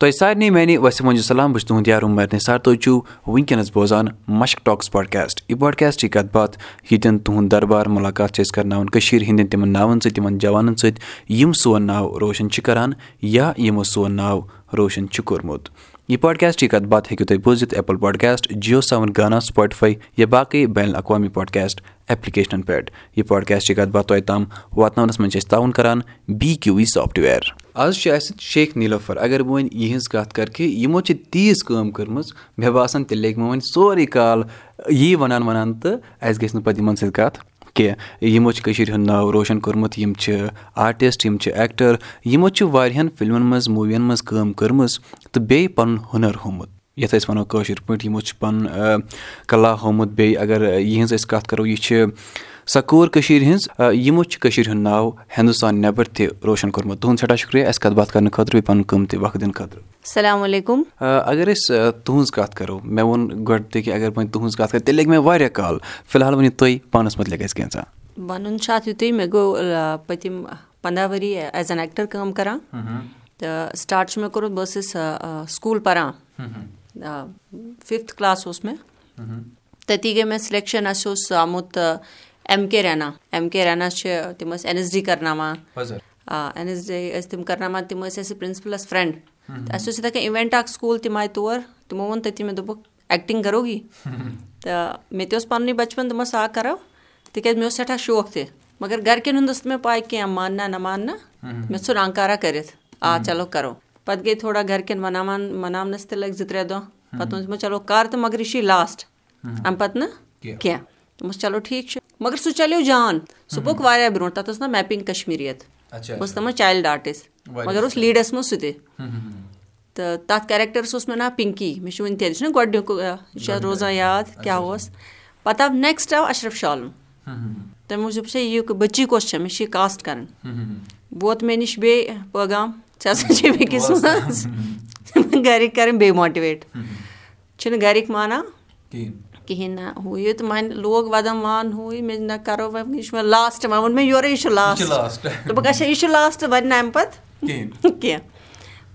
تۄہہِ سارنٕے میانہِ وسِم منجوٗ سلام بہٕ چھُس تُہُنٛد یار عمر نثار تُہۍ چھِو وٕنکیٚنَس بوزان مشک ٹاکٕس پاڈکاسٹ یہِ پاڈکاسٹ چھِ کَتھ باتھ ییٚتٮ۪ن تُہُنٛد دربار مُلاقات چھِ أسۍ کَرناوان کٔشیٖرِ ہِنٛدٮ۪ن تِمَن ناوَن سۭتۍ تِمَن جوانَن سۭتۍ یِم سون ناو روشَن چھِ کَران یا یِمو سون ناو روشَن چھُ کوٚرمُت۔ یہِ پاڈکاسٹٕچ کَتھ باتھ ہیٚکِو تُہۍ بوٗزِتھ ایپٕل پاڈکاسٹ جِیو سیوَن گانا سُپاٹفاے یا باقٕے بین الاقوامی پاڈکاسٹ ایپلِکیشنَن پؠٹھ یہِ پاڈکاسٹٕچ کَتھ باتھ تۄہہِ تام واتناونَس منٛز چھِ أسۍ تاوُن کَران بی کیوٗ وی سافٹوِیَر آز چھِ اَسہِ شیخ نیٖلوفر اگر بہٕ وۄنۍ یِہٕنٛز کَتھ کَرٕ کہِ یِمو چھِ تیٖژ کٲم کٔرمٕژ مےٚ باسان تیٚلہِ لٔگۍ مےٚ وۄنۍ سورُے کال یی وَنان وَنان تہٕ اَسہِ گژھِ نہٕ پَتہٕ یِمَن سۭتۍ کَتھ کینٛہہ یِمو چھِ کٔشیٖرِ ہُنٛد ناو روشَن کوٚرمُت یِم چھِ آرٹِسٹ یِم چھِ ایٚکٹَر یِمو چھِ واریاہَن فِلمَن منٛز موٗوِیَن منٛز کٲم کٔرمٕژ تہٕ بیٚیہِ پَنُن ہُنَر ہومُت۔ یَتھ أسۍ وَنو کٲشِر پٲٹھۍ یِمو چھِ پَنُن کَلا ہومُت بیٚیہِ اگر یِہٕنٛز أسۍ کَتھ کَرو یہِ چھِ سۄ کوٗر کٔشیٖرِ ہِنٛز یِمو چھِ کٔشیٖرِ ہُنٛد ناو ہِندُستان نٮ۪بر تہِ روشَن کوٚرمُت تُہُنٛد سٮ۪ٹھاہ شُکریہ اَسہِ کَتھ باتھ کَرنہٕ خٲطرٕ بیٚیہِ پَنُن قۭمتی وقت دِنہٕ خٲطرٕ السلام علیکُم اگر أسۍ تُہٕنٛز کَتھ کَرو مےٚ ووٚن گۄڈٕ تہِ کہِ اگر وۄنۍ تُہٕنٛز کَتھ کَرٕ تیٚلہِ لَگہِ مےٚ واریاہ کال فِلحال ؤنِو تُہۍ پانَس مُتعلِق اَسہِ کینٛژھا وَنُن چھُ اَتھ یِتُے مےٚ گوٚو پٔتِم پنٛداہ ؤری ایز این ایٚکٹَر کٲم کَران تہٕ سٹاٹ چھُ مےٚ کوٚرمُت بہٕ ٲسٕس سکوٗل پَران فِفتھ کٕلاس اوس مےٚ تٔتی گٔے مےٚ سِلیکشَن اَسہِ اوس آمُت M K Raina M K Raina چھِ تِم ٲسۍ این ایس ڈی کَرناوان آ این ایس ڈی ٲسۍ تِم کَرناوان تِم ٲسۍ اَسہِ پرٛنسپٕلَس فرٛٮ۪نٛڈ تہٕ اَسہِ اوس یِتھَے کٔنۍ اِوٮ۪نٛٹ اَکھ سکوٗل تِم آیہِ تور تِمو ووٚن تٔتی مےٚ دوٚپُکھ ایٚکٹِنٛگ کَروگی تہٕ مےٚ تہِ اوس پَننُے بَچپَن دوٚپمَس آ کَرو تِکیٛازِ مےٚ اوس سٮ۪ٹھاہ شوق تہِ مگر گَرِکٮ۪ن ہُنٛد ٲس نہٕ مےٚ پَے کینٛہہ ماننا نہ ماننا مےٚ ژھُن اَنکارا کٔرِتھ آ چلو کَرو پَتہٕ گٔے تھوڑا گَرِکٮ۪ن مَناوان مَناونَس تہِ لٔگۍ زٕ ترٛےٚ دۄہ پَتہٕ ووٚنُس مےٚ چلو کَر تہٕ مگر یہِ چھُے لاسٹ اَمہِ پَتہٕ نہٕ کینٛہہ دوٚپمَس چلو ٹھیٖک چھُ مگر سُہ چَلیو جان سُہ پوٚک واریاہ برونٛٹھ تَتھ ٲس نہ میپِنٛگ کَشمیٖریت بہٕ ٲسٕس تَتھ منٛز چایلڈ آرٹِسٹ مگر اوس لیٖڈَس منٛز سُہ تہِ تہٕ تَتھ کیریکٹَرَس اوس مےٚ ناو پِنکی مےٚ چھُ وٕنہِ تہِ یہِ چھُنہ گۄڈٕنیُک یہِ چھُ روزان یاد کیٛاہ اوس پَتہٕ آو نیکٕسٹ آو اَشرف شالُن تَمہِ موٗجوٗب چھےٚ یہِ بٔچی کۄس چھےٚ مےٚ چھِ یہِ کاسٹ کَرٕنۍ ووت مےٚ نِش بیٚیہِ پٲغام ژےٚ ہَسا چھِ بیٚکِس منٛز گَرِکۍ کَرٕنۍ بیٚیہِ ماٹِویٹ چھِنہٕ گَرِکۍ مانان کِہیٖنۍ نہ ہُہ یہِ تہٕ وۄنۍ لوگ وَدَم وان ہُہ یہِ مےٚ نہ کَرو وۄنۍ یہِ چھُ مےٚ لاسٹ وۄنۍ ووٚن مےٚ یورَے یہِ چھُ لاسٹ دوٚپُکھ اچھا یہِ چھُ لاسٹ وۄنۍ نہٕ اَمہِ پَتہٕ کینٛہہ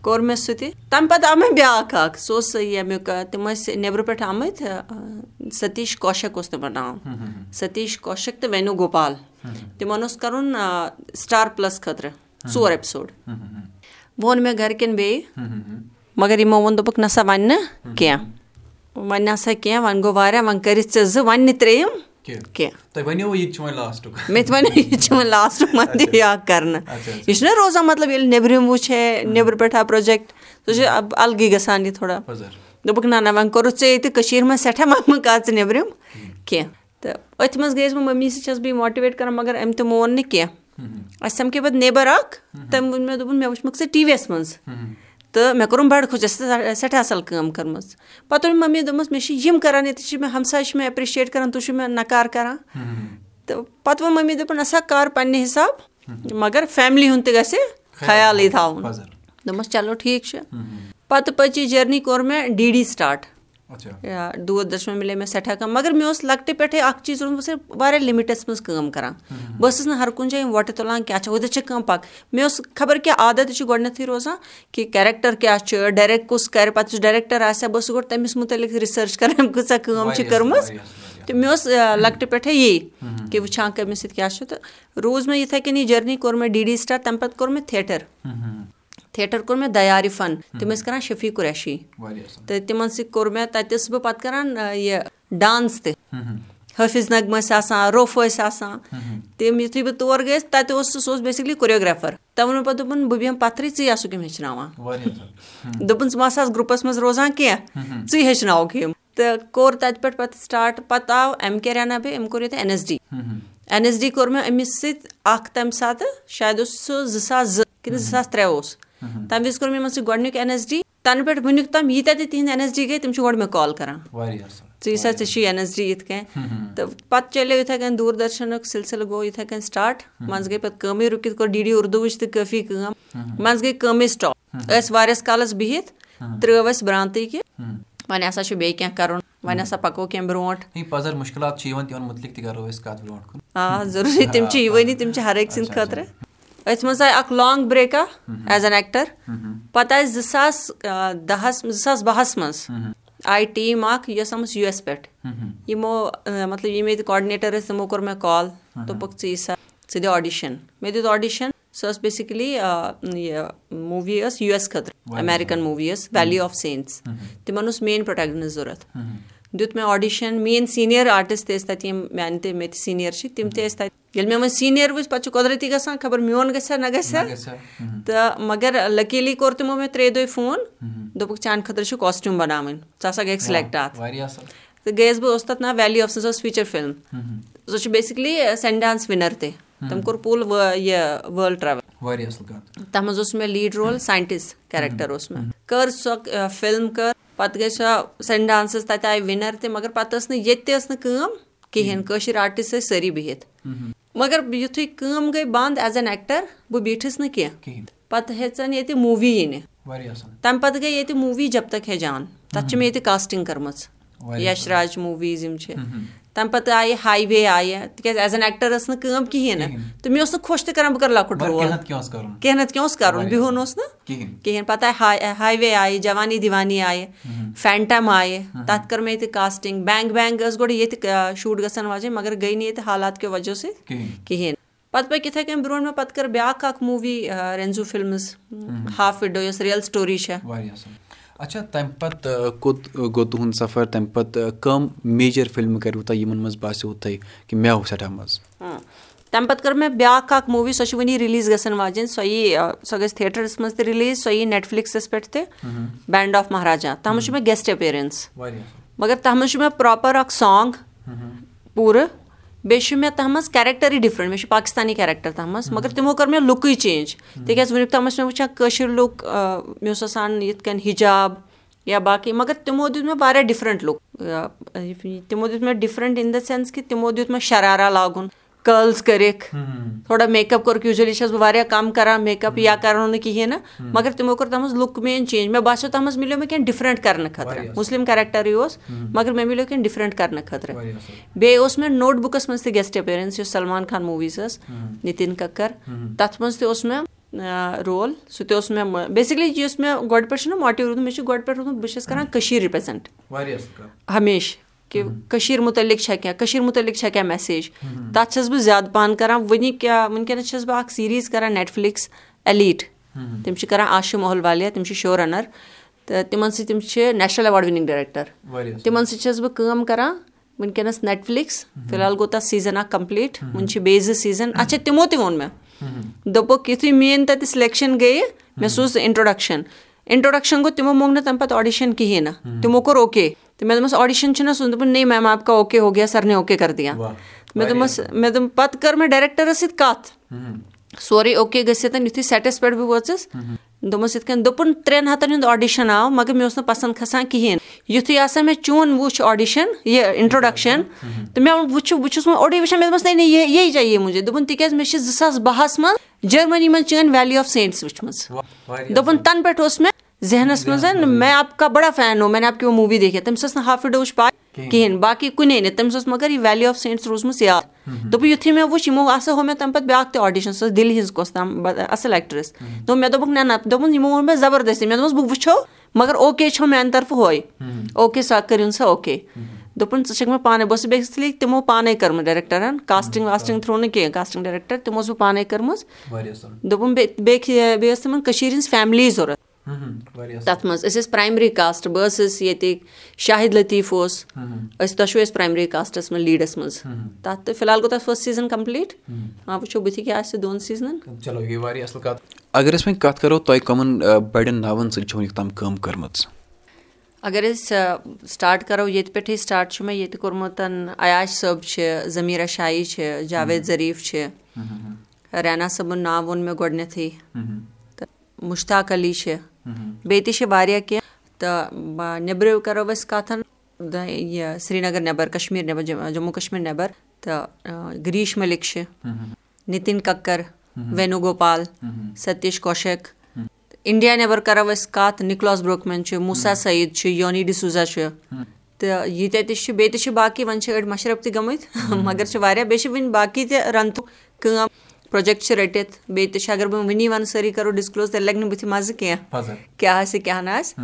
کوٚر مےٚ سُہ تہِ تَمہِ پَتہٕ آو مےٚ بیٛاکھ اَکھ سُہ اوس ییٚمیُک تِم ٲسۍ نیٚبرٕ پٮ۪ٹھ آمٕتۍ سٔتیٖش کوشک اوس تِمَن ناو سٔتیٖش کوشک تہٕ وینوٗ گوپال تِمَن اوس کَرُن سٹار پٕلَس خٲطرٕ ژور ایپِسوڈ ووٚن مےٚ گَرِکٮ۪ن بیٚیہِ مگر یِمو ووٚن دوٚپُکھ نہ سا وَنہِ نہٕ کینٛہہ وۄنۍ نہ سا کینٛہہ وۄنۍ گوٚو واریاہ وۄنۍ کٔرِتھ ژٕ زٕ وۄنۍ نہٕ ترٛیٚیِم کینٛہہ مےٚ تہِ وَنیو یہِ چھُ وۄنۍ لاسٹُک وۄنۍ دِ بیٛاکھ کَرنہٕ یہِ چھُنہ روزان مطلب ییٚلہِ نیٚبرِم وٕچھ ہے نیٚبرٕ پٮ۪ٹھ آو پرٛوجَکٹ سُہ چھُ اَلگٕے گژھان یہِ تھوڑا دوٚپُکھ نہ نہ وۄنۍ کوٚرُتھ ژےٚ ییٚتہِ کٔشیٖرِ منٛز سٮ۪ٹھاہ وۄنۍ مہٕ کَر ژٕ نیٚبرِم کینٛہہ تہٕ أتھۍ منٛز گٔیَس بہٕ مٔمی سۭتۍ چھَس بہٕ یہِ ماٹِویٹ کَران مگر أمۍ تہِ مون نہٕ کینٛہہ اَسہِ سَمکھے پَتہٕ نیبَر اَکھ تٔمۍ ووٚن مےٚ دوٚپُن مےٚ وٕچھمَکھ ژٕ ٹی وی یَس منٛز تہٕ مےٚ کوٚرُم بَڑٕ خۄش اَسہِ سٮ۪ٹھاہ اَصٕل کٲم کٔرمٕژ۔ پَتہٕ ووٚن مٔمی دوٚپمَس مےٚ چھِ یِم کَران ییٚتہِ چھِ مےٚ ہمساے چھِ مےٚ ایپرِشیٹ کَران تُہۍ چھُو مےٚ نَکار کَران۔ تہٕ پَتہٕ ووٚن مٔمی دوٚپُن نہ سا کَر پنٛنہِ حِساب مگر فیملی ہُنٛد تہِ گژھِ خیالٕے تھاوُن۔ دوٚپمَس چلو ٹھیٖک چھُ۔ پَتہٕ پٔچ جٔرنی کوٚر مےٚ ڈی ڈی سٹاٹ دوٗر دَرشَن مِلے مےٚ سٮ۪ٹھاہ کَم۔ مگر مےٚ اوس لۄکٹہِ پٮ۪ٹھَے اَکھ چیٖز روٗدمُت واریاہ لِمِٹَس منٛز کٲم کَران۔ بہٕ ٲسٕس نہٕ ہر کُنہِ جایہِ وۄٹہٕ تُلان کیٛاہ چھِ ہُتٮ۪تھ چھِ کٲم پَک مےٚ اوس خبر کیٛاہ عادت چھِ گۄڈنٮ۪تھٕے روزان کہِ کیریکٹَر کیٛاہ چھُ ڈایریکٹ کُس کَرِ پَتہٕ یُس ڈایریکٹَر آسہِ ہا بہٕ ٲسٕس گۄڈٕ تٔمِس مُتعلِق رِسٔرٕچ کَران أمۍ کۭژاہ کٲم چھِ کٔرمٕژ۔ تہٕ مےٚ اوس لۄکٹہِ پٮ۪ٹھَے یی کہِ وٕچھان کٔمِس سۭتۍ کیٛاہ چھُ۔ تہٕ روٗز مےٚ یِتھَے کٔنی جٔرنی کوٚر مےٚ ڈی ڈی سٹاٹ تَمہِ پَتہٕ کوٚر مےٚ تھیٹَر تھیٹَر کوٚر مےٚ دَیارِ فَن تِم ٲسۍ کَران شفیٖق قُریشی تہٕ تِمَن سۭتۍ کوٚر مےٚ تَتہِ ٲسٕس بہٕ پَتہٕ کَران یہِ ڈانٕس تہِ حٲفِظ نغمہٕ ٲسۍ آسان روٚف ٲسۍ آسان تِم یُتھُے بہٕ تور گٔیَس تَتہِ اوس سُہ سُہ اوس بیسِکلی کوریوگرٛافَر تٔمۍ ووٚن پَتہٕ دوٚپُن بہٕ بیٚہمہٕ پَتھرٕے ژٕے آسُکھ یِم ہیٚچھناوان دوٚپُن ژٕ مہ آسہٕ گرُپَس منٛز روزان کینٛہہ ژٕے ہیٚچھناوُکھ یِم تہٕ کوٚر تَتہِ پٮ۪ٹھ پَتہٕ سٹاٹ پَتہٕ آو ایم کے رینا بیٚیہِ أمۍ کوٚر ییٚتہِ N S D N S D کوٚر مےٚ أمِس سۭتۍ اَکھ تَمہِ ساتہٕ شاید اوس سُہ زٕ ساس زٕ کِنہٕ زٕ ساس ترٛےٚ اوس تَمہِ وِزِ کوٚر مےٚ یِمَن سۭتۍ گۄڈٕنیُک این ایس ڈی تَنہٕ پٮ۪ٹھ وٕنیُک تام ییٖتیٛاہ تہِ تِہِنٛدۍ این ایس ڈی گٔے تِم چھِ گۄڈٕ مےٚ کال کَران ژٕ یہِ سا ژےٚ چھُے این ایس ڈی یِتھ کٔنۍ تہٕ پَتہٕ چَلیو یِتھَے کٔنۍ دوٗر دَرشَنُک سِلسِلہٕ گوٚو یِتھَے کٔنۍ سٹاٹ منٛزٕ گٔے پَتہٕ کٲمٕے رُکِتھ کوٚر ڈی ڈی اُردوٗوٕچ تہِ کٲفی کٲم منٛزٕ گٔے کٲمٕے سٹاپ ٲسۍ واریاہَس کالَس بِہِتھ ترٛٲو اَسہِ برٛانٛتٕے کہِ وۄنۍ ہَسا چھُ بیٚیہِ کینٛہہ کَرُن وۄنۍ ہَسا پَکو کینٛہہ برونٛٹھ آ ضروٗری تِم چھِ یِوٲنی تِم چھِ ہر أکۍ سٕنٛدِ خٲطرٕ أتھۍ منٛز آیہِ اکھ لانگ بریکا ایز این ایٚکٹر پَتہٕ آیہِ زٕ ساس دہس زٕ ساس بہس منٛز آیہِ ٹیٖم اکھ یۄس آمٕژ یوٗ ایس پٮ۪ٹھ یِمو مطلب یِم ییٚتہِ کاڈنیٹر ٲسۍ تِمو کوٚر مےٚ کال دوٚپُکھ ژٕ یہِ سا ژٕ دِ آڈِشن مےٚ دیُت آڈِشن سۄ ٲس بیسِکلی یہِ موٗوی ٲس یوٗ ایس خٲطرٕ امیرِکن موٗوی ٲس ویلی آف سینس تِمن اوس مین پروٹیگنس ضوٚرتھ دیُت مےٚ آڈِشن میٲنۍ سیٖنیر آرٹِسٹ تہِ ٲسۍ تَتہِ یِم میانہِ تہِ مےٚ تہِ سیٖنیر چھِ تِم تہِ ٲسۍ تَتہِ ییٚلہِ مےٚ وۄنۍ سیٖنیر وٕچھ پَتہٕ چھُ قۄدرٔتی گژھان خبر میون گژھِ ہا نہ گژھِ ہا تہٕ مَگر لٔکیلی کوٚر تِمو مےٚ ترٛیٚیہِ دۄہہِ فون دوٚپُکھ چانہِ خٲطرٕ چھِ کاسٹیوٗم بَناوٕنۍ ژٕ ہسا گٔیکھ سِلیکٹ اَتھ تہٕ گٔیَس بہٕ اوس تَتھ ناو ویلی آف سُہ ٲس فیٖچر فِلم سۄ چھِ بیسِکلی سینٹ ڈانس وِنر تہِ تٔمۍ کوٚر پوٗل یہِ وٲلڈ ٹریول تَتھ منٛز اوس مےٚ لیٖڈ رول ساینٹِسٹ کیریکٹر اوس مےٚ کٔر سۄ فِلم کٔر پَتہٕ گٔے سۄ سینٹ ڈانسَس تَتہِ آیہِ وِنر تہِ مَگر پَتہٕ ٲس نہٕ ییٚتہِ تہِ ٲس نہٕ کٲم کِہینۍ کٲشِر آرٹِسٹ ٲسۍ سٲری بِہِتھ۔ مَگر یِتھُے کٲم گٔے بنٛد ایز این ایٚکٹر بہٕ بیٖٹھٕس نہٕ کیٚنٛہہ۔ پَتہٕ ہیژَن ییٚتہِ موٗوی یِنہِ۔ تَمہِ پَتہٕ گٔے ییٚتہِ موٗوی جب تک ہے جان تَتھ چھِ مےٚ ییٚتہِ کاسٹِنگ کٔرمٕژ۔ یش راج موٗویٖز یِم چھِ تَمہِ پَتہٕ آیہِ ہاے وے آیہِ تِکیازِ ایز این ایٚکٹر ٲس نہٕ کٲم کِہینۍ نہٕ۔ تہٕ مےٚ اوس نہٕ خۄش تہِ کران بہٕ کرٕ لۄکُٹ رول۔ کیٚنٛہہ نتہٕ کیٚنٛہہ اوس کَرُن۔ بِہُن اوس نہٕ؟ کِہینۍ۔ پَتہٕ آیہِ ہاے وے آیہِ جوانی دِوانی آیہِ۔ فینٹم آیہِ۔ تَتھ کٔر مےٚ ییٚتہِ کاسٹِنگ بینٛک بینٛک ٲس گۄڈٕ ییٚتہِ شوٗٹ گژھان واجٮ۪ن مَگر گٔے نہٕ ییٚتہِ حالات کیو وجہ سۭتۍ کِہینۍ۔ پَتہٕ پٔکۍ یِتھٕے کٔنۍ برونٛٹھ مےٚ پَتہٕ کٔر بیاکھ اکھ موٗوی رینزو فِلمٕز۔ ہاف وِڈو یۄس رِیل سٹوری چھےٚ اچھا تَمہِ پَتہٕ کوٚت گوٚو تُہُنٛد سَفر تَمہِ پَتہٕ کَم میجر فِلمہٕ کَرِوٕ تۄہہِ یِمن منٛز باسیٚو تۄہہِ کہِ مےٚ آو سٮ۪ٹھاہ مَزٕ تَمہِ پَتہٕ کٔر مےٚ بیاکھ اکھ موٗوی سۄ چھِ وُنہِ رِلیٖز گژھان واجٮ۪ن سۄ یی سۄ گژھِ تھیٹرس منٛز تہِ رِلیٖز سۄ یی نیٹفلِکسس پٮ۪ٹھ تہِ بینٛڈ آف مہاراجا تَتھ منٛز چھُ مےٚ گیسٹ ایپیرَنس مَگر تَتھ منٛز چھُ مےٚ پراپر اکھ سانگ پوٗرٕ بیٚیہِ چھُ مےٚ تَتھ منٛز کیریکٹرٕے ڈِفرنٹ مےٚ چھُ پاکِستانی کیریکٹر تَتھ منٛز مَگر تِمو کٔر مےٚ لُکٕے چینج تِکیازِ وُنیُک تامَتھ چھِ مےٚ وٕچھان کٲشِر لُکھ مےٚ اوس آسان یِتھ کٔنۍ حِجاب یا باقٕے مَگر تِمو دیُت مےٚ واریاہ ڈِفرنٹ لُک تِمو دیُت مےٚ ڈِفرنٹ اِن دَ سینٕس کہِ تِمو دیُت مےٚ شرارا لاگُن کٲلٕز کٔرِکھ تھوڑا میک اپ کوٚرُکھ یوٗجؤلی چھَس بہٕ واریاہ کَم کران میک اپ یا کَرو نہٕ کِہینۍ نہٕ مَگر تِمو کوٚر تَتھ منٛز لُک میٲنۍ چینج مےٚ باسیٚو تَتھ منٛز مِلیو مےٚ کیٚنٛہہ ڈِفرنٹ کرنہٕ خٲطرٕ مُسلِم کیریکٹرٕے اوس مَگر مےٚ مِلیو کیٚنٛہہ ڈِفرنٹ کرنہٕ خٲطرٕ بیٚیہِ اوس مےٚ نوٹ بُکَس منٛز تہِ گیسٹ ایپیرَنس یۄس سلمان خان موٗویٖز ٲس نِتِن کَکر تَتھ منٛز تہِ اوس مےٚ رول سُہ تہِ اوس مےٚ بیسِکلی یُس مےٚ گۄڈٕ پٮ۪ٹھ چھُنہ ماٹِو روٗدمُت مےٚ چھُ گۄڈٕ پٮ۪ٹھ روٗدمُت بہٕ چھَس کران کٔشیٖر رِپریزنٹ ہمیشہٕ کہِ کٔشیٖر مُتعلِق چھےٚ کیٚنٛہہ کٔشیٖر مُتعلِق چھےٚ کیٚنٛہہ میسیج تَتھ چھَس بہٕ زیادٕ پَہَن کران وٕنہِ کیاہ وٕنکیٚنَس چھَس بہٕ اکھ سیٖریٖز کران نیٹفلِکس ایلیٖٹ تِم چھِ کران آشوٗ محل والیہ تِم چھِ شو رَنر تہٕ تِمن سۭتۍ تِم چھِ نیشنل ایواڈ وِنِنٛگ ڈایریکٹر تِمن سۭتۍ چھَس بہٕ کٲم کران وٕنکیٚنس نیٹفلِکس فِلحال گوٚو تَتھ سیٖزن اکھ کَمپٕلیٖٹ وُنہِ چھِ بیٚیہِ زٕ سیٖزن اچھا تِمو تہِ ووٚن مےٚ دوٚپُکھ یِتھُے میٲنۍ تَتہِ سِلیکشن گٔیہِ مےٚ سوٗز اِنٹروڈکشن اِنٹروڈکشن گوٚو تِمو موٚنگ نہٕ تَمہِ پَتہٕ آڈِشن کِہینۍ نہٕ تِمو کوٚر او تہٕ مےٚ دوٚپمَس آڈِشن چھُنہ سُہ دوٚپُن نہ میم آپ کا او کے ہو گیا سر نے او کے کر دِیا مےٚ دوٚپمَس مےٚ دوٚپ پَتہٕ کٔر مےٚ ڈایریکٹرَس سۭتۍ کَتھ سورُے او کے گٔژھِتھ یِتھُے سیٹَس پٮ۪ٹھ بہٕ وٲژٕس دوٚپمَس یِتھ کٔنۍ دوٚپُن ترٛٮ۪ن ہَتَن ہُنٛد آڈِشَن آو مگر مےٚ اوس نہٕ پَسنٛد کھَسان کِہیٖنۍ یِتھُے ہَسا مےٚ چون وٕچھ آڈِشَن یہِ اِنٹرٛوڈَکشَن تہٕ مےٚ وٕچھُو بہٕ چھُس وۄنۍ اورُے وٕچھان مےٚ دوٚپمَس نہ یہِ یہِ چاہے موٗجوٗب دوٚپُن تِکیٛازِ مےٚ چھِ زٕ ساس بَہَس منٛز جٔرمٔنی ذہنَس منٛز مےٚ آپ کا بَڑا فین ہو مےٚ نے آپ کی وہ موٗوی دیکھے تٔمِس ٲس نہٕ ہاف وِڈوٕچ پاے کِہینۍ باقٕے کُنے نہٕ تٔمِس ٲس مگر یہِ ویلی آف سینٹٕس روٗزمٕژ یاد دوٚپُن یِتھُے مےٚ وٕچھ یِمو ہسا ہوو مےٚ تَمہِ پَتہٕ بیاکھ تہِ آڈِشَن سۄ ٲس دِلہِ ہِنٛز کۄس تام اَصٕل ایٚکٹرٛس دوٚپ مےٚ دوٚپُکھ نہ نہ دوٚپُن یِمو ووٚن مےٚ زَبردستی مےٚ دوٚپمَس بہٕ وٕچھو مگر او کے چھو میانہِ طرفہٕ ہُہے او کے سا کٔرِنۍ سا او کے دوٚپُن ژٕ چھَکھ مےٚ پانَے بہٕ ٲسٕس بیسِکلی تِمو پانَے کٔرمٕژ ڈایریکٹَرَن کاسٹِنٛگ واسٹِنٛگ تھرٛوٗ نہٕ کینٛہہ کاسٹِنٛگ ڈایریکٹَر تِمو ٲس بہٕ پانَے کٔرمٕژ دوٚپُن بیٚیہِ بیٚیہِ ٲس تِمَن کٔشیٖرِ ہِنٛز فیملی ضوٚرَتھ تَتھ منٛز أسۍ ٲسۍ پرٛایمری کاسٹ بہٕ ٲسٕس ییٚتِکۍ شاہِد لطیٖف اوس أسۍ دۄشوٕے ٲسۍ پرٛایمری کاسٹَس منٛز لیٖڈَس منٛز تَتھ تہٕ فِلحال گوٚو تَتھ فٔسٹ سیٖزَن کَمپٕلیٖٹ وۄنۍ وٕچھو بٕتھِ کیٛاہ آسہِ دۄن سیٖزنَن اگر أسۍ وۄنۍ کَتھ کَرو تۄہہِ کٕمَن بَڑٮ۪ن ناوَن سۭتۍ چھو وٕنیُک تام کٲم کٔرمٕژ اگر أسۍ سٹاٹ کَرو ییٚتہِ پٮ۪ٹھٕے سٹاٹ چھُ مےٚ ییٚتہِ کوٚرمُت عیاش صٲب چھِ زٔمیٖرا شاہی چھِ جاوید ظریٖف چھِ رینا صٲبُن ناو ووٚن مےٚ گۄڈنٮ۪تھٕے مُشتاق علی چھِ بیٚیہِ تہِ چھِ واریاہ کینٛہہ تہٕ نیٚبرِو کَرو أسۍ کَتھ یہِ سرینگر نٮ۪بر کَشمیٖر نٮ۪بر جموں کَشمیٖر نٮ۪بر تہٕ گریٖش مٔلِک چھِ نِتِن کَکر وینو گوپال سٔتیش کوشک۔ اِنڈیا نٮ۪بر کَرو أسۍ کَتھ نِکلاس بروکمین چھُ موسا سعید چھُ یونی ڈِسوزا چھُ تہٕ ییٖتیٛاہ تہِ چھِ بیٚیہِ تہِ چھِ باقٕے وۄنۍ چھِ أڑۍ مَشرف تہِ گٔمٕتۍ مَگر چھِ واریاہ بیٚیہِ چھِ وٕنہِ باقٕے تہِ رَنتُک کٲم پروجیکٹ چھِ رٔٹِتھ بیٚیہِ تہِ چھِ اَگر بہٕ وٕنی وَنہٕ سٲری کَرو ڈِسکلوز تیٚلہِ لَگہِ نہٕ بٕتھِ مَزٕ کیٚنٛہہ کیاہ آسہِ کیاہ نہٕ آسہِ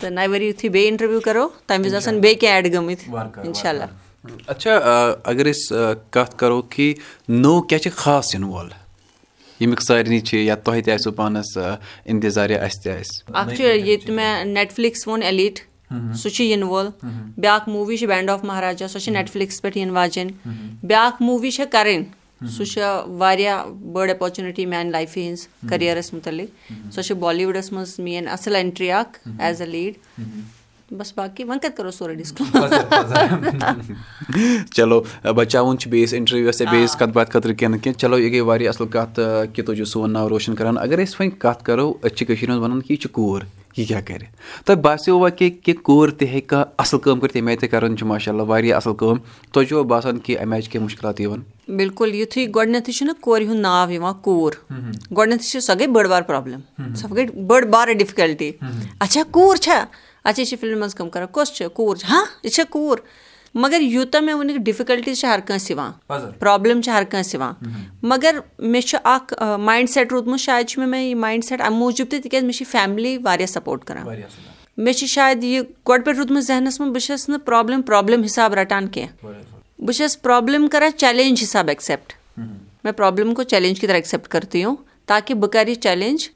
تہٕ نَوِ ؤری یِتھُے بیٚیہِ اِنٹرویو کَرو تَمہِ وِزِ آسن بیٚیہِ کیٚنٛہہ ایڈ گٔمٕتۍ اِنشاء اللہ اچھا اگر أسۍ کَتھ کَرو کہِ نوٚو کیاہ چھِ خاص یِنہٕ وول ییٚمیُک سارنٕے چھِ یا تۄہہِ تہِ آسیو پانَس اِنتِظار یا اَسہِ تہِ آسہِ اکھ چھُ ییٚتہِ مےٚ نیٹ فِلِکس ووٚن ایلیٖٹ سُہ چھُ یِنہٕ وول بیاکھ موٗوی چھِ بینٛڈ آف مہاراجا سۄ چھِ نیٹ فِلِکس پٮ۪ٹھ یِنہٕ واجیٚنۍ بیاکھ موٗوی چھےٚ کَرٕنۍ سُہ چھُ واریاہ بٔڑ اپرچُنِٹی میانہِ لایفہِ ہِنٛز کٔریرَس مُتعلِق سۄ چھِ بالی وُڈَس منٛز میٲنۍ اَصٕل اینٹری اکھ ایز اے لیٖڈ بَس باقٕے وۄنۍ کَتہِ کَرو سورُے چلو بَچاوُن چھُ بیٚیِس اِنٹروِوَس یا بیٚیِس کَتھ باتھ خٲطرٕ کیٚنٛہہ نہ کیٚنٛہہ چلو یہِ گٔے واریاہ اَصٕل کَتھ کہِ تُہۍ چھِو سون ناو روشَن کَران اگر أسۍ وۄنۍ کَتھ کَرو أسۍ چھِ کٔشیٖرِ منٛز وَنان کہِ یہِ چھِ کوٗر یہِ کیاہ کَرِ؟ تۄہہِ باسیٚوا کہِ کہِ کوٗر تہِ ہیٚکہِ کانٛہہ اَصٕل کٲم کٔرِتھ ییٚمہِ آیہِ تہِ کَران چھِ ماشاء اللہ واریاہ اَصٕل کٲم۔ تۄہہِ چھُوا باسان کہِ اَمہِ آیہِ چھِ کینٛہہ مُشکِلات یِوان۔ بِلکُل یِتھُے گۄڈٕنیٚتھٕے چھُنہ کورِ ہُنٛد ناو یِوان کوٗر۔ گۄڈٕنیٚتھٕے چھِ سۄ گٔے بٔڑ بار پرابلِم۔ سۄ گٔے بٔڑ بارٕ ڈِفکَلٹی۔ اچھا کوٗر چھا؟ اَچھا یہِ چھِ فِلمہِ منٛز کٲم کَران کۄس چھِ؟ کوٗر چھِ۔ ہاں یہِ چھےٚ کوٗر مگر یوٗتاہ مےٚ وٕنیُک ڈِفِکَلٹیٖز چھِ ہر کٲنٛسہِ یِوان پرٛابلِم چھِ ہر کٲنٛسہِ یِوان مگر مےٚ چھُ اکھ مایِنٛڈ سیٹ روٗدمُت شاید چھُ مےٚ یہِ مایِنٛڈ سیٹ اَمہِ موٗجوٗب تہِ تِکیازِ مےٚ چھِ فیملی واریاہ سَپوٹ کران مےٚ چھِ شاید یہِ گۄڈٕ پٮ۪ٹھ روٗدمُت ذہنَس منٛز بہٕ چھَس نہٕ پرٛابلِم پرٛابلِم حِساب رَٹان کیٚنٛہہ بہٕ چھَس پرٛابلِم کَران چیلینٛج حِساب ایٚکسیپٹ مےٚ پرٛابلِم کو چیلینٛج کی طرح ایٚکسیپٹ کَرتی ہوں تاکہِ بہٕ کَرٕ یہِ چیلینٛج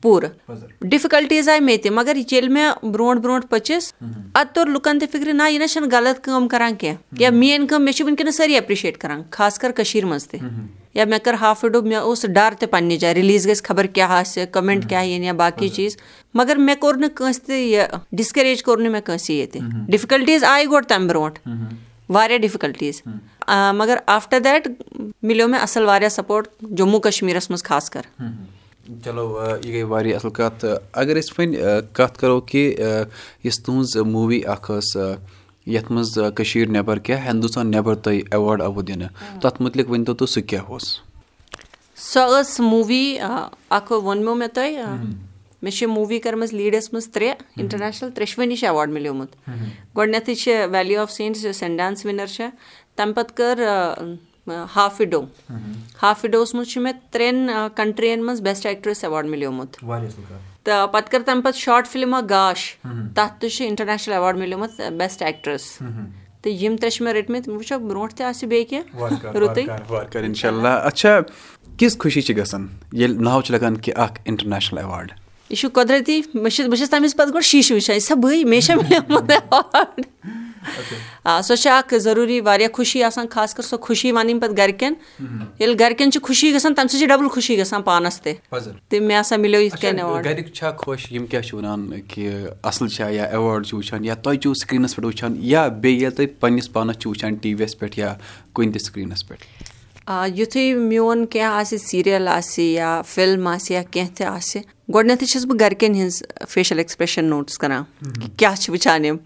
پوٗرٕ ڈِفکَلٹیٖز آیہِ مےٚ تہِ مگر ییٚلہِ مےٚ برونٛٹھ برونٛٹھ پٔچِس اَدٕ توٚر لُکَن تہِ فِکرِ نہ یہِ نہ چھَنہٕ غلط کٲم کَران کینٛہہ یا میٲنۍ کٲم مےٚ چھِ وٕنکیٚنَس سٲری ایٚپرِشیٹ کَران خاص کر کٔشیٖرِ منٛز تہِ یا مےٚ کٔر ہاف وِڈو مےٚ اوس ڈَر تہِ پنٛنہِ جایہِ رِلیٖز گژھِ خبر کیٛاہ آسہِ کَمٮ۪نٛٹ کیٛاہ یِن یا باقٕے چیٖز مگر مےٚ کوٚر نہٕ کٲنٛسہِ تہِ یہِ ڈِسکَریج کوٚر نہٕ مےٚ کٲنٛسہِ ییٚتہِ ڈِفکَلٹیٖز آیہِ گۄڈٕ تَمہِ برونٛٹھ واریاہ ڈِفکَلٹیٖز مگر آفٹَر دیٹ مِلیو مےٚ اَصٕل واریاہ سَپوٹ جموں کَشمیٖرَس منٛز خاص کر چلو یہِ گٔے واریاہ اَصٕل کَتھ اگر أسۍ وۄنۍ کَتھ کَرو کہِ یۄس تُہٕنٛز موٗوی اَکھ ٲس یَتھ منٛز کٔشیٖر نٮ۪بر کیٛاہ ہِندُستان نٮ۪بر تۄہہِ ایواڈ آمُت دِنہٕ تَتھ مُتعلِق ؤنۍتو تُہۍ سُہ کیٛاہ اوس سۄ ٲس موٗوی اَکھ ووٚنمو مےٚ تۄہہِ مےٚ چھِ موٗوی کٔرمٕژ لیٖڈَس منٛز ترٛےٚ اِنٹَرنیشنَل ترٛٮ۪شوٕنی چھِ ایواڈ مِلیومُت گۄڈٕنٮ۪تھٕے چھِ ویلی آف سینٛٹٕس یۄس سٮ۪نڈانٕس وِنَر چھےٚ تَمہِ پَتہٕ کٔر ہاف وِڈو ہاف وِڈووَس منٛز چھُ مےٚ ترٛٮ۪ن کَنٹرٛیٖیَن منٛز بیسٹ ایٚکٹرٛٮ۪س ایواڈ مِلیومُت تہٕ پَتہٕ کٔر تَمہِ پَتہٕ شاٹ فِلِم اکھ گاش تَتھ تہِ چھُ اِنٹَرنیشنَل ایواڈ مِلیومُت بیسٹ ایٚکٹرٛس تہٕ یِم ترٛےٚ چھِ مےٚ رٔٹمٕتۍ وٕچھو برونٛٹھ تہِ آسہِ بیٚیہِ کینٛہہ رُتُے اِنشاء اللہ اچھا کِژھ خوشی چھِ گژھان ییٚلہِ ناو چھُ لگان کہِ اکھ اِنٹرنیشنَل ایواڈ یہِ چھُ قۄدرٔتی مےٚ چھِ بہٕ چھَس تَمہِ وِزِ پَتہٕ گۄڈٕ شیٖشہٕ وٕچھان یہِ چھا بٕے مے چھا مِلیومُت ایواڈ آ سۄ چھِ اکھ ضروٗری واریاہ خوشی آسان خاص کر سۄ خوشی وَنٕنۍ پَتہٕ گرِکٮ۪ن ییٚلہِ گرِکٮ۪ن چھِ خوشی گژھان تَمہِ سۭتۍ چھِ ڈَبٕل خوشی گژھان پانَس تہِ تہٕ مےٚ ہسا مِلیو یِتھ کٔنۍ گرِکۍ چھا خۄش یِم کیاہ چھِ وَنان کہِ اَصٕل چھا یا ایواڈ چھِ وٕچھان یا تۄہہِ چھُو سِکریٖنَس پٮ۪ٹھ وٕچھان یا بیٚیہِ ییٚلہِ تُہۍ پَنٕنِس پانَس چھِو وٕچھان ٹی وی یَس پٮ۪ٹھ یا کُنہِ تہِ سِکریٖنَس پٮ۪ٹھ آ یِتھُے میون کینٛہہ آسہِ سیٖریَل آسہِ یا فِلم آسہِ یا کینٛہہ تہِ آسہِ گۄڈٕنیٚتھٕے چھَس بہٕ گرِکٮ۪ن ہِنٛز فیشَل ایٚکٕسپرٛیشَن نوٹٕس کَران کیٛاہ چھِ وٕچھان یِم.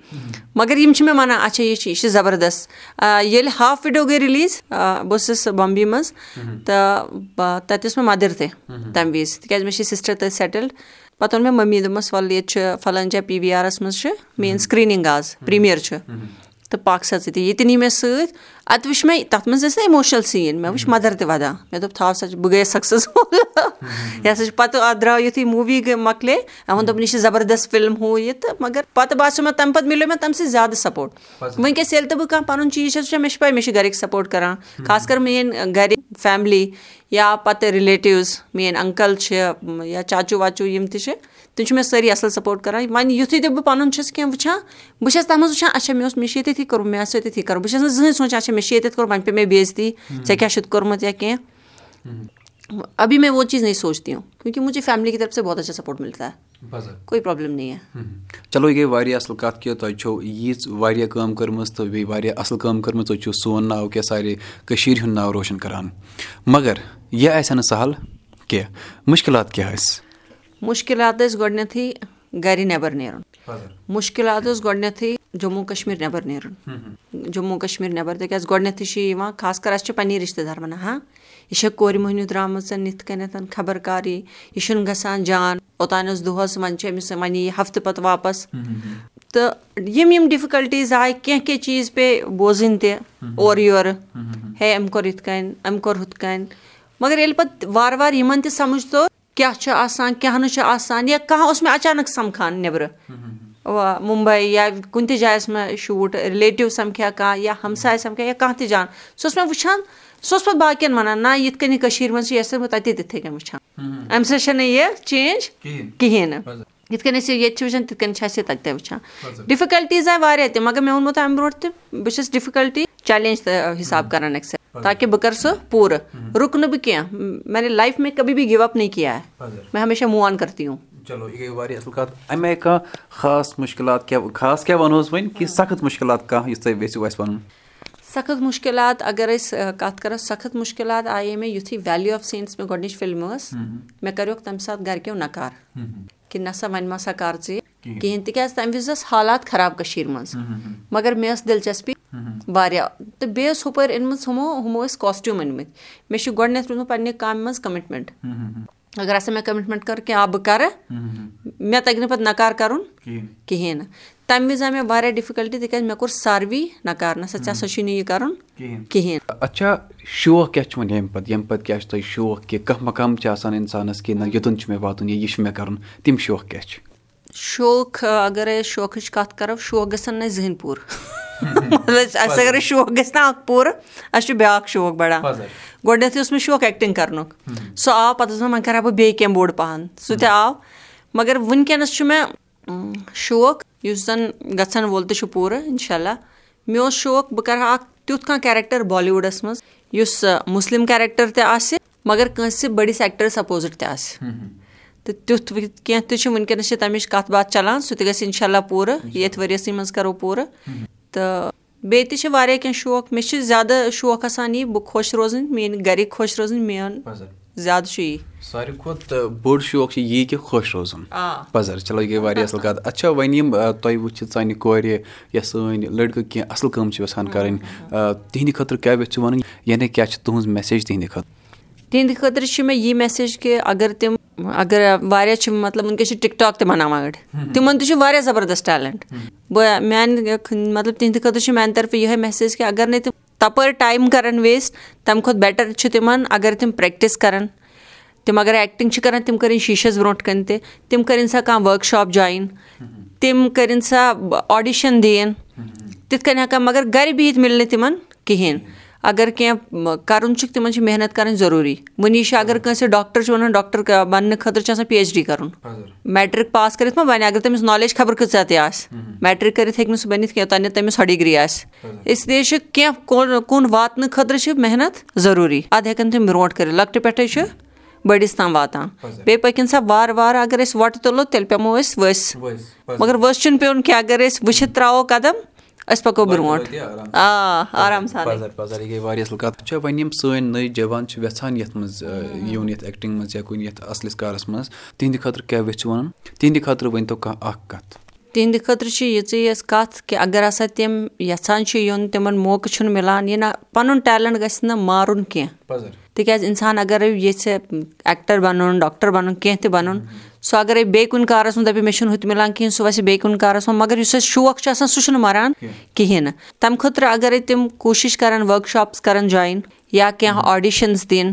مگر یِم چھِ مےٚ وَنان اچھا یہِ چھِ یہِ چھِ زَبردست. ییٚلہِ ہاف وِڈو گٔے رِلیٖز بہٕ ٲسٕس بامبے منٛز تہٕ تَتہِ ٲس مےٚ مَدَر تہِ تَمہِ وِزِ تِکیٛازِ مےٚ چھِ سِسٹَر تٔتھۍ سیٹٕل پَتہٕ ووٚن مےٚ مٔمی دوٚپمَس وَلہٕ ییٚتہِ چھُ فَلٲنۍ جایہِ پی وی آرَس منٛز چھِ میٛٲنۍ سِکریٖنِنٛگ آز پرٛیٖمیَر چھُ. تہٕ پاک سا ژٕ تہِ یہِ تہِ نی مےٚ سۭتۍ اَدٕ وٕچھ مےٚ تَتھ منٛز ٲسۍ نہ اِموشنَل سیٖن مےٚ وٕچھ مَدَر تہِ وَدان مےٚ دوٚپ تھاو سا بہٕ گٔیَس سَکسیٚسفُل یہِ ہَسا چھِ پَتہٕ اَتھ درٛاو یُتھُے موٗوی گٔے مۄکلے مےٚ ووٚن دوٚپُن یہِ چھِ زَبردست فِلم ہُہ یہِ تہٕ مگر پَتہٕ باسیٚو مےٚ تَمہِ پَتہٕ مِلیو مےٚ تَمہِ سۭتۍ زیادٕ سَپوٹ وٕنکیٚس ییٚلہِ تہِ بہٕ کانٛہہ پَنُن چیٖز چھَس وٕچھان مےٚ چھِ پاے مےٚ چھِ گَرِکۍ سَپوٹ کَران خاص کَر میٛٲنۍ گَرِ فیملی یا پَتہٕ رِلیٹِوٕز میٛٲنۍ اَنکَل چھِ یا چاچوٗ واچوٗ یِم تہِ چھِ تِم چھِ مےٚ سٲری اَصٕل سَپوٹ کَران وۄنۍ یُتھُے تہِ بہٕ پَنُن چھَس کینٛہہ وٕچھان بہٕ چھَس تَتھ منٛز وٕچھان اچھا مےٚ اوس مےٚ چھِ ییٚتٮ۪تھٕے کوٚرمُت مےٚ آسہِ ییٚتٮ۪تھٕے کَرُن بہٕ چھَس نہٕ زٕہٕنۍ سونٛچان اچھا مےٚ چھِ ییٚتٮ۪تھ کوٚرمُت وۄنۍ پیٚیہِ مےٚ بے عزتی ژےٚ کیٛاہ چھُتھ کوٚرمُت یا کینٛہہ ابھی میں وہ چیٖز نٔے سوچتی ہوں کیونکہِ مجھے فیملی کی طرف سے بہت اچھا سَپوٹ مِلتا ہے کوئی پرٛابلِم نی ہے چلو یہِ گٔے واریاہ اَصٕل کَتھ کہِ تۄہہِ چھو ییٖژ واریاہ کٲم کٔرمٕژ تہٕ بیٚیہِ واریاہ اَصٕل کٲم کٔرمٕژ تُہۍ چھُو سون ناو کیٛاہ سارے کٔشیٖرِ ہُنٛد ناو روشَن کَران مگر یہِ آسہِ ہا نہٕ سَہل کینٛہہ مُشکِلات کیٛاہ ٲسۍ مُشکِلات ٲسۍ گۄڈٕنیٚتھٕے گرِ نٮ۪بر نیرُن مُشکِلات اوس گۄڈٕنیٚتھٕے جموں کَشمیٖر نٮ۪بر نیرُن جموں کَشمیٖر نٮ۪بر تِکیازِ گۄڈٕنیٚتھٕے چھُ یِوان خاص کر اَسہِ چھِ پَنٕنی رِشتہٕ دار وَنان ہاں یہِ چھےٚ کورِ موٚہنیوٗ درٛامٕژ یِتھ کٔنٮ۪تھ خبر یی یہِ چھُنہٕ گژھان جان اوٚتانۍ اوس دۄہَس وۄنۍ چھِ أمِس وۄنۍ یی ہفتہٕ پَتہٕ واپَس تہٕ یِم یِم ڈِفکَلٹیٖز آیہِ کیٚنٛہہ کیٚنٛہہ چیٖز پیٚیہِ بوزٕنۍ تہِ اورٕ یورٕ ہے أمۍ کوٚر یِتھ کٔنۍ أمۍ کوٚر ہُتھ کٔنۍ مگر ییٚلہِ پَتہٕ وارٕ وارٕ یِمن تہِ سَمجھ توٚر کیاہ چھُ آسان کیاہ نہٕ چھُ آسان یا کانٛہہ اوس مےٚ اچانک سَمکھان نیٚبرٕ مُمبے یا کُنہِ تہِ جایہِ ٲسۍ مےٚ شوٗٹ رِلیٹِو سَمکھیا کانٛہہ یا ہمساے سَمکھیا یا کانٛہہ تہِ جان سُہ اوس مےٚ وٕچھان سُہ اوس پَتہٕ باقین وَنان نہ یِتھ کٔنۍ یہِ کٔشیٖر منٛز چھِ یہِ ٲسۍ بہٕ تَتے تِتھٕے کٔنۍ وٕچھان اَمہِ سۭتۍ چھےٚ نہٕ یہِ چینج کِہینۍ نہٕ یِتھ کٔنۍ أسۍ ییٚتہِ چھِ وٕچھان تِتھ کٔنۍ چھِ اَسہِ یہِ تَتہِ تہِ وٕچھان ڈِفِکَلٹیٖز آیہِ واریاہ تہِ مَگر مےٚ ووٚنمو تۄہہِ اَمہِ برونٹھ تہِ بہٕ چھَس ڈِفِکَلٹی چیلینج حِساب کران ایٚکسیپٹ تاکہِ بہٕ کَرٕ سُہ پوٗرٕ رُکہٕ نہٕ بہٕ کیٚنٛہہ میانہِ لایف میں کبھی بھی گِو اَپ نہ کیٚنٛہہ میں ہمیشہ موٗ آن کرتی ہوں چلو یہِ گٔے واریاہ اَصٕل کَتھ۔ اَمہِ آیہِ کانٛہہ خاص مُشکِلات کیاہ خاص کیاہ وَنہوس وۄنۍ؟ کہِ سخت مُشکِلات کانٛہہ یُس تۄہہِ یژھِو اَسہِ وَنُن۔ سخت مُشکِلات اَگر أسۍ کَتھ کَرو سخت مُشکِلات آیے مےٚ یِتھُے ویلیوٗ آف سینٕس مےٚ گۄڈٕنِچ فِلم ٲس۔ مےٚ کَریوکھ تَمہِ ساتہٕ گرِکیو نَکار۔ کہِ نہ سا وۄنۍ مہ سا کر ژٕ یہِ۔ کِہینۍ۔ تِکیازِ تَمہِ وِزِ ٲس حالات خراب کٔشیٖر منٛز۔ مَگر مےٚ ٲس دِلچسپی واریاہ۔ تہٕ بیٚیہِ ٲس ہُپٲرۍ أنمٕژ ہُمو ہُمو ٲسۍ کاسٹیوٗم أنمٕتۍ۔ مےٚ چھُ گۄڈٕنیتھ روٗدمُت پَنٕنہِ کامہِ منٛز کَمِٹمینٹ اَگر ہسا مےٚ کَمِٹمینٹ کٔر کہِ آ بہٕ کَرٕ مےٚ تَگہِ نہٕ پَتہٕ نَکار کَرُن کِہینۍ نہٕ تَمہِ وِزِ آیہِ مےٚ واریاہ ڈِفِکَلٹی تِکیازِ مےٚ کوٚر ساروی نَکار نہ سا ژےٚ ہسا چھُے نہٕ یہِ کَرُن کِہینۍ اچھا شوق کیاہ چھُ وۄنۍ ییٚمہِ پَتہٕ ییٚمہِ پَتہٕ کیاہ چھُ تۄہہِ شوق کہِ کانٛہہ مقام چھُ آسان اِنسانَس کہِ نہ یوٚتن چھُ مےٚ واتُن یا یہِ چھُ مےٚ کَرُن تِم شوق کیاہ چھِ شوق اَگر أسۍ شوقٕچ کَتھ کَرو شوق گژھن نہٕ اَسہِ زٕہٕنۍ پوٗرٕ اَسہِ اَگر أسۍ شوق گژھِ نہ اکھ پوٗرٕ اَسہِ چھُ بیاکھ شوق بَڑان گۄڈٕنیتھٕے اوس مےٚ شوق ایٚکٹِنگ کَرنُک۔ سُہ آو پَتہٕ اوس مےٚ وۄنۍ کرٕ ہا بہٕ بیٚیہِ کیٚنٛہہ بوٚڑ پَہن۔ سُہ تہِ آو مَگر وٕنکیٚنس چھُ مےٚ شوق یُس زَن گژھن وول تہِ چھُ پوٗرٕ اِنشاء اللہ مےٚ اوس شوق بہٕ کرٕ ہا اکھ تیُتھ کانٛہہ کیریکٹر بالی وُڈَس منٛز یُس مُسلِم کیریکٹر تہِ آسہِ مَگر کٲنٛسہِ بٔڑِس ایٚکٹرس اَپوزِٹ تہِ آسہِ تہٕ تیُتھ کیٚنٛہہ تہِ چھُ وٕنکیٚنس چھِ تَمِچ کَتھ باتھ چلان سُہ تہِ گژھِ اِنشاء اللہ پوٗرٕ ییٚتھۍ ؤرۍ یَسٕے منٛز کرو پوٗرٕ۔ تہٕ بیٚیہِ تہِ چھِ واریاہ کیٚنٛہہ شوق مےٚ چھِ زیادٕ شوق آسان یی بہٕ خۄش روزٕنۍ میٲنۍ گرِکۍ خۄش روزٕنۍ میون زیادٕ چھُ یی۔ ساروی کھۄتہٕ بوٚڑ شوق چھُ یی کہِ خۄش روزُن۔ پَزر چلو یہِ گٔے واریاہ اَصٕل کَتھ۔ اچھا وۄنۍ یِم تۄہہِ وٕچھِتھ سانہِ کورِ یا سٲنۍ لٔڑکہٕ کینٛہہ اَصٕل کٲم چھِ یَژھان کَرٕنۍ تِہنٛدِ خٲطرٕ کیاہ یژھِ وَنٕنۍ یعنی کیاہ چھِ تُہنٛز میسیج تِہنٛدِ خٲطرٕ تِہنٛدِ خٲطرٕ چھِ مےٚ یی میسیج کہِ اَگر تِم اَگر واریاہ چھِ مطلب وٕنکیٚس چھِ ٹِک ٹاک تہِ بَناوان أڑۍ تِمن تہِ چھُ واریاہ زَبردست ٹیلنٹ بہٕ میانہِ مطلب تِہنٛدِ خٲطرٕ چھِ میانہِ طرفہٕ یِہے میسیج کہِ اَگر نہٕ تِم تَپٲرۍ ٹایم کَران ویسٹ تَمہِ کھۄتہٕ بیٹر چھُ تِمن اَگر تِم پریکٹِس کَران تِم اَگر ایٚکٹِنٛگ چھِ کران تِم کٔرِنۍ شیٖشَس برونٛٹھ کَنۍ تہِ. تِم کٔرِنۍ سا کانٛہہ ؤرٕک شاپ جویِن تِم کٔرِنۍ سا آڈِشَن دِیِن. تِتھ کٔنۍ ہٮ۪کان مَگر گرِ بِہِتھ مِلہِ نہٕ تِمن کِہینۍ اَگر کیٚنٛہہ کَرُن چھُکھ تِمن چھِ محنت کَرٕنۍ ضروٗری وُنی چھِ اَگر کٲنٛسہِ ڈاکٹر چھُ وَنان ڈاکٹر بَننہٕ خٲطرٕ چھُ آسان پی ایچ ڈی کَرُن میٹرِک پاس کٔرِتھ ما بَنہِ اَگر تٔمِس نالیج خبر کۭژاہ تہِ آسہِ میٹرِک کٔرِتھ ہیٚکہِ نہٕ سُہ بٔنِتھ کیٚنٛہہ یوٚتانۍ نہٕ تٔمِس ہۄ ڈِگری آسہِ اس لیے چھُ کیٚنٛہہ کُن کُن واتنہٕ خٲطرٕ چھِ محنت ضروٗری اَدٕ ہٮ۪کن تِم برونٛٹھ کٔرِتھ لۄکٹہِ پٮ۪ٹھے چھُ بٔڑِس تام واتان بیٚیہِ پٔکِنۍ سا وارٕ وارٕ اَگر أسۍ وۄٹہٕ تُلو تیٚلہِ پیٚمو أسۍ ؤسۍ مَگر ؤسۍ چھُنہٕ پیوٚن کیٚنٛہہ اَگر أسۍ وٕچھِتھ تراوو قدم أسۍ پَکو برونٛٹھ آ آرام سان یہِ گٔے واریاہ اَصٕل کَتھ چھےٚ وۄنۍ یِم سٲنۍ نٔے جوان چھِ یَژھان یَتھ منٛز یُن یَتھ ایٚکٹِنٛگ منٛز یا کُنہِ یَتھ اَصلِس کارَس منٛز تِہنٛدِ خٲطرٕ کیاہ یژھِ وَنُن تِہنٛدِ خٲطرٕ ؤنۍ تو کانٛہہ اکھ کَتھ تِہنٛدِ خٲطرٕ چھِ یِژٕے یٲژ کَتھ کہِ اَگر ہسا تِم یَژھان چھِ یُن تِمن موقعہٕ چھُنہٕ مِلان یہِ نہ پَنُن ٹیلنٹ گژھِ نہٕ مارُن کیٚنٛہہ تِکیازِ اِنسان اَگرے یژھِ ایٚکٹر بَنُن ڈاکٹر بَنُن کیٚنٛہہ تہِ بَنُن سُہ اَگرے بیٚیہِ کُنہِ کارَس منٛز دَپہِ مےٚ چھُنہٕ ہُہ تہِ مِلان کِہینۍ سُہ وَسہِ بیٚیہِ کُنہِ کارَس منٛز مَگر یُس اَسہِ شوق چھُ آسان سُہ چھُنہٕ مَران کِہینۍ نہٕ تَمہِ خٲطرٕ اَگرے تِم کوٗشِش کرن ؤرٕک شاپٕس کرن جویِن یا کیٚنٛہہ آڈِشنٕز دِنۍ.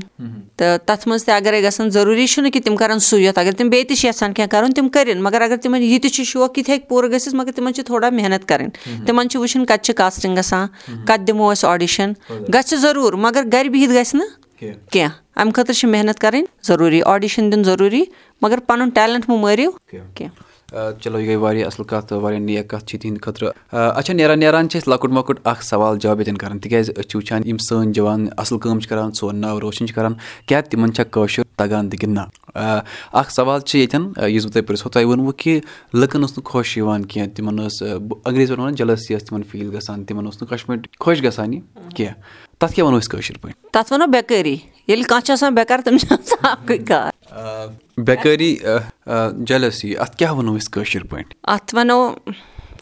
تہٕ تَتھ منٛز تہِ اَگرے گژھن ضروٗری چھُنہٕ کہِ تِم کَرن سُے یوت اَگر تِم بیٚیہِ تہِ چھِ یَژھان کیٚنٛہہ کَرُن تِم کٔرِنۍ مَگر اَگر تِمن یہِ تہِ چھُ شوق یہِ تہِ ہیٚکہِ پوٗرٕ گٔژھِتھ مَگر تِمن چھِ تھوڑا محنت کَرٕنۍ. تِمن چھِ وٕچھُن کَتہِ چھِ کاسٹِنٛگ گژھان کَتہِ دِمو أسۍ آڈِشن گژھِ ضروٗر مَگر گرِ بِہِتھ گژھِ نہٕ کیٚنٛہہ. اَمہِ خٲطرٕ چھِ محنت کَرٕنۍ ضروٗری آڈِشن دیُن ضروٗری مَگر پَنُن ٹیلنٹ مہٕ مٲرِو کیٚنٛہہ چلو یہِ گٔے واریاہ اَصٕل کَتھ واریاہ نیک کَتھ چھِ تِہنٛدِ خٲطرٕ اچھا نیران نیران چھِ أسۍ لۄکُٹ مۄکُٹ اکھ سوال جواب ییٚتٮ۪ن کران تِکیازِ أسۍ چھِ وٕچھان یِم سٲنۍ جوان اَصٕل کٲم چھِ کران سون ناو روشن چھِ کران کیاہ تِمن چھا کٲشُر تَگان تہِ نہ اکھ سوال چھُ ییٚتٮ۪ن یُس بہٕ تۄہہِ پرژھو تۄہہِ ووٚنوُ کہِ لُکن اوس نہٕ خۄش یِوان کیٚنٛہہ تِمن ٲس انگریٖز وَنان جلسی ٲس تِمن فیٖل گژھان تِمن اوس نہٕ کشمیٖر خۄش گژھان یہِ کیٚنٛہہ تَتھ کیاہ وَنو أسۍ کٲشِر پٲٹھۍ تَتھ وَنو بیکٲری ییٚلہِ کانٛہہ چھُ آسان بیکار تٔمِس چھُ آسان اکُے کار بیکٲری جلسی اَتھ کیاہ وَنو أسۍ کٲشِر پٲٹھۍ اَتھ وَنو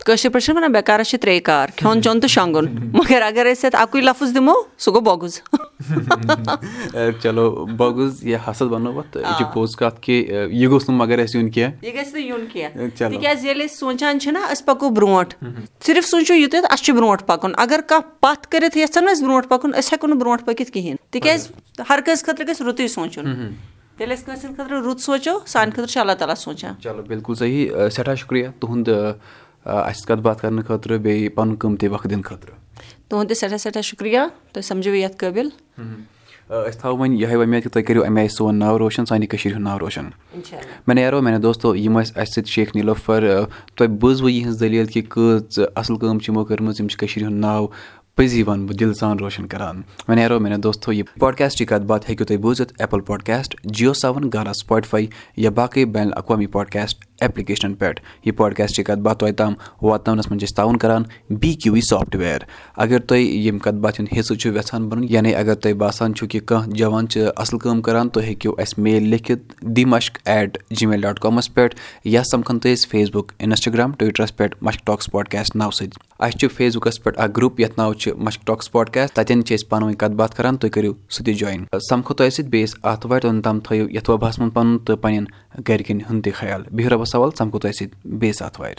کٲشِر پٲٹھۍ چھِ وَنان بےٚکارَس چھِ ترٛے کار کھیوٚن چیوٚن تہٕ شۄنٛگُن مگر اگر أسۍ اَتھ اَکُے لفظ دِمو سُہ گوٚو بۄگُز چلو بۄگُز یا حسد وَنو اَتھ یہِ چھِ پوٚز کَتھ کہِ یہِ گوٚژھ نہٕ مگر اَسہِ یُن کینٛہہ یہِ گژھِ نہٕ یُن کینٛہہ تِکیازِ ییٚلہِ أسۍ سونٛچان چھِنہ أسۍ پَکو برونٛٹھ صرف سوٗنٛچِو یُتُے اَسہِ چھُ برونٛٹھ پَکُن اگر کانٛہہ پَتھ کٔرِتھ یَژھان أسۍ برونٛٹھ پَکُن أسۍ ہٮ۪کو نہٕ برونٛٹھ پٔکِتھ کِہیٖنۍ تِکیازِ ہر کٲنٛسہِ خٲطرٕ گژھِ رُتُے سونٛچُن ییٚلہِ أسۍ کٲنٛسہِ ہِنٛدِ خٲطرٕ رُت سونٛچو سانہِ خٲطرٕ چھُ اللہ تعالیٰ سونٛچان چلو بِلکُل صحیح سٮ۪ٹھاہ شُکریہ تُہُنٛد اَسہِ کَتھ باتھ کَرنہٕ خٲطرٕ بیٚیہِ پَنُن قۭمتی وقت دِنہٕ خٲطرٕ۔ تُہُنٛد تہِ سٮ۪ٹھاہ سٮ۪ٹھاہ شُکریہ تُہۍ سَمجھو یَتھ قٲبِل۔ أسۍ تھاوو وۄنۍ یِہوے وۄمید کہِ تُہۍ کٔرِو اَمہِ آیہِ سون ناو روشَن سانہِ کٔشیٖرِ ہُنٛد ناو روشَن۔ مےٚ نیرو میانہِ دوستو یِم ٲسۍ اَسہِ سۭتۍ شیخ نیٖلوفر تۄہہِ بوٗزوٕ یِہٕنٛز دٔلیٖل کہِ کۭژ اَصٕل کٲم چھِ یِمو کٔرمٕژ یِم چھِ کٔشیٖرِ ہُنٛد ناو پٔزی وَنہٕ بہٕ دِل سان روشَن کَران۔ وۄنۍ نیرو میانہِ دوستو یہِ پاڈکاسٹٕچ کَتھ باتھ ہیٚکِو تُہۍ بوٗزِتھ ایپٕل پاڈکاسٹ جِیو سیوَن گانا سُپاٹفاے یا باقٕے بین الاقوامی پاڈکاسٹ ایپلِکیشنَن پؠٹھ یہِ پاڈکاسٹٕچ کَتھ باتھ توتہِ تام واتناونَس منٛز چھِ أسۍ تعاوُن کَران بی کیوٗ وی سافٹوِیَر اگر تُہۍ ییٚمہِ کَتھ باتھِ ہُنٛد حِصہٕ چھُ یَژھان بَنُن یعنی اگر تۄہہِ باسان چھُو کہِ کانٛہہ جوان چھِ اَصٕل کٲم کَران تُہۍ ہیٚکِو اَسہِ میل لیکھِتھ دی مشک ایٹ جی میل ڈاٹ کامَس پؠٹھ یا سَمکھَن تُہۍ أسۍ فیس بُک اِنَسٹاگرٛام ٹُوِٹرَس پؠٹھ مشک ٹاکٕس پاڈکاسٹ ناوٕ سۭتۍ. اَسہِ چھُ فیس بُکَس پؠٹھ اَکھ گرُپ یَتھ ناو چھُ مشک ٹاکٕس پاڈکاسٹ تَتؠن چھِ أسۍ پانہٕ ؤنۍ کَتھ باتھ کَران تُہۍ کٔرِو سُہ تہِ جویِن سَمکھو تۄہہِ سۭتۍ بیٚیِس آتھوارِ توٚتام تھٲیِو یَتھ وبہَس منٛز پَنُن تہٕ پنٕنٮ۪ن گرِکٮ۪ن ہُنٛد تہِ خیال. بِہِو رۄبَس سوال سَمکھو تۄہہِ سۭتۍ بیٚیِس آتھوارِ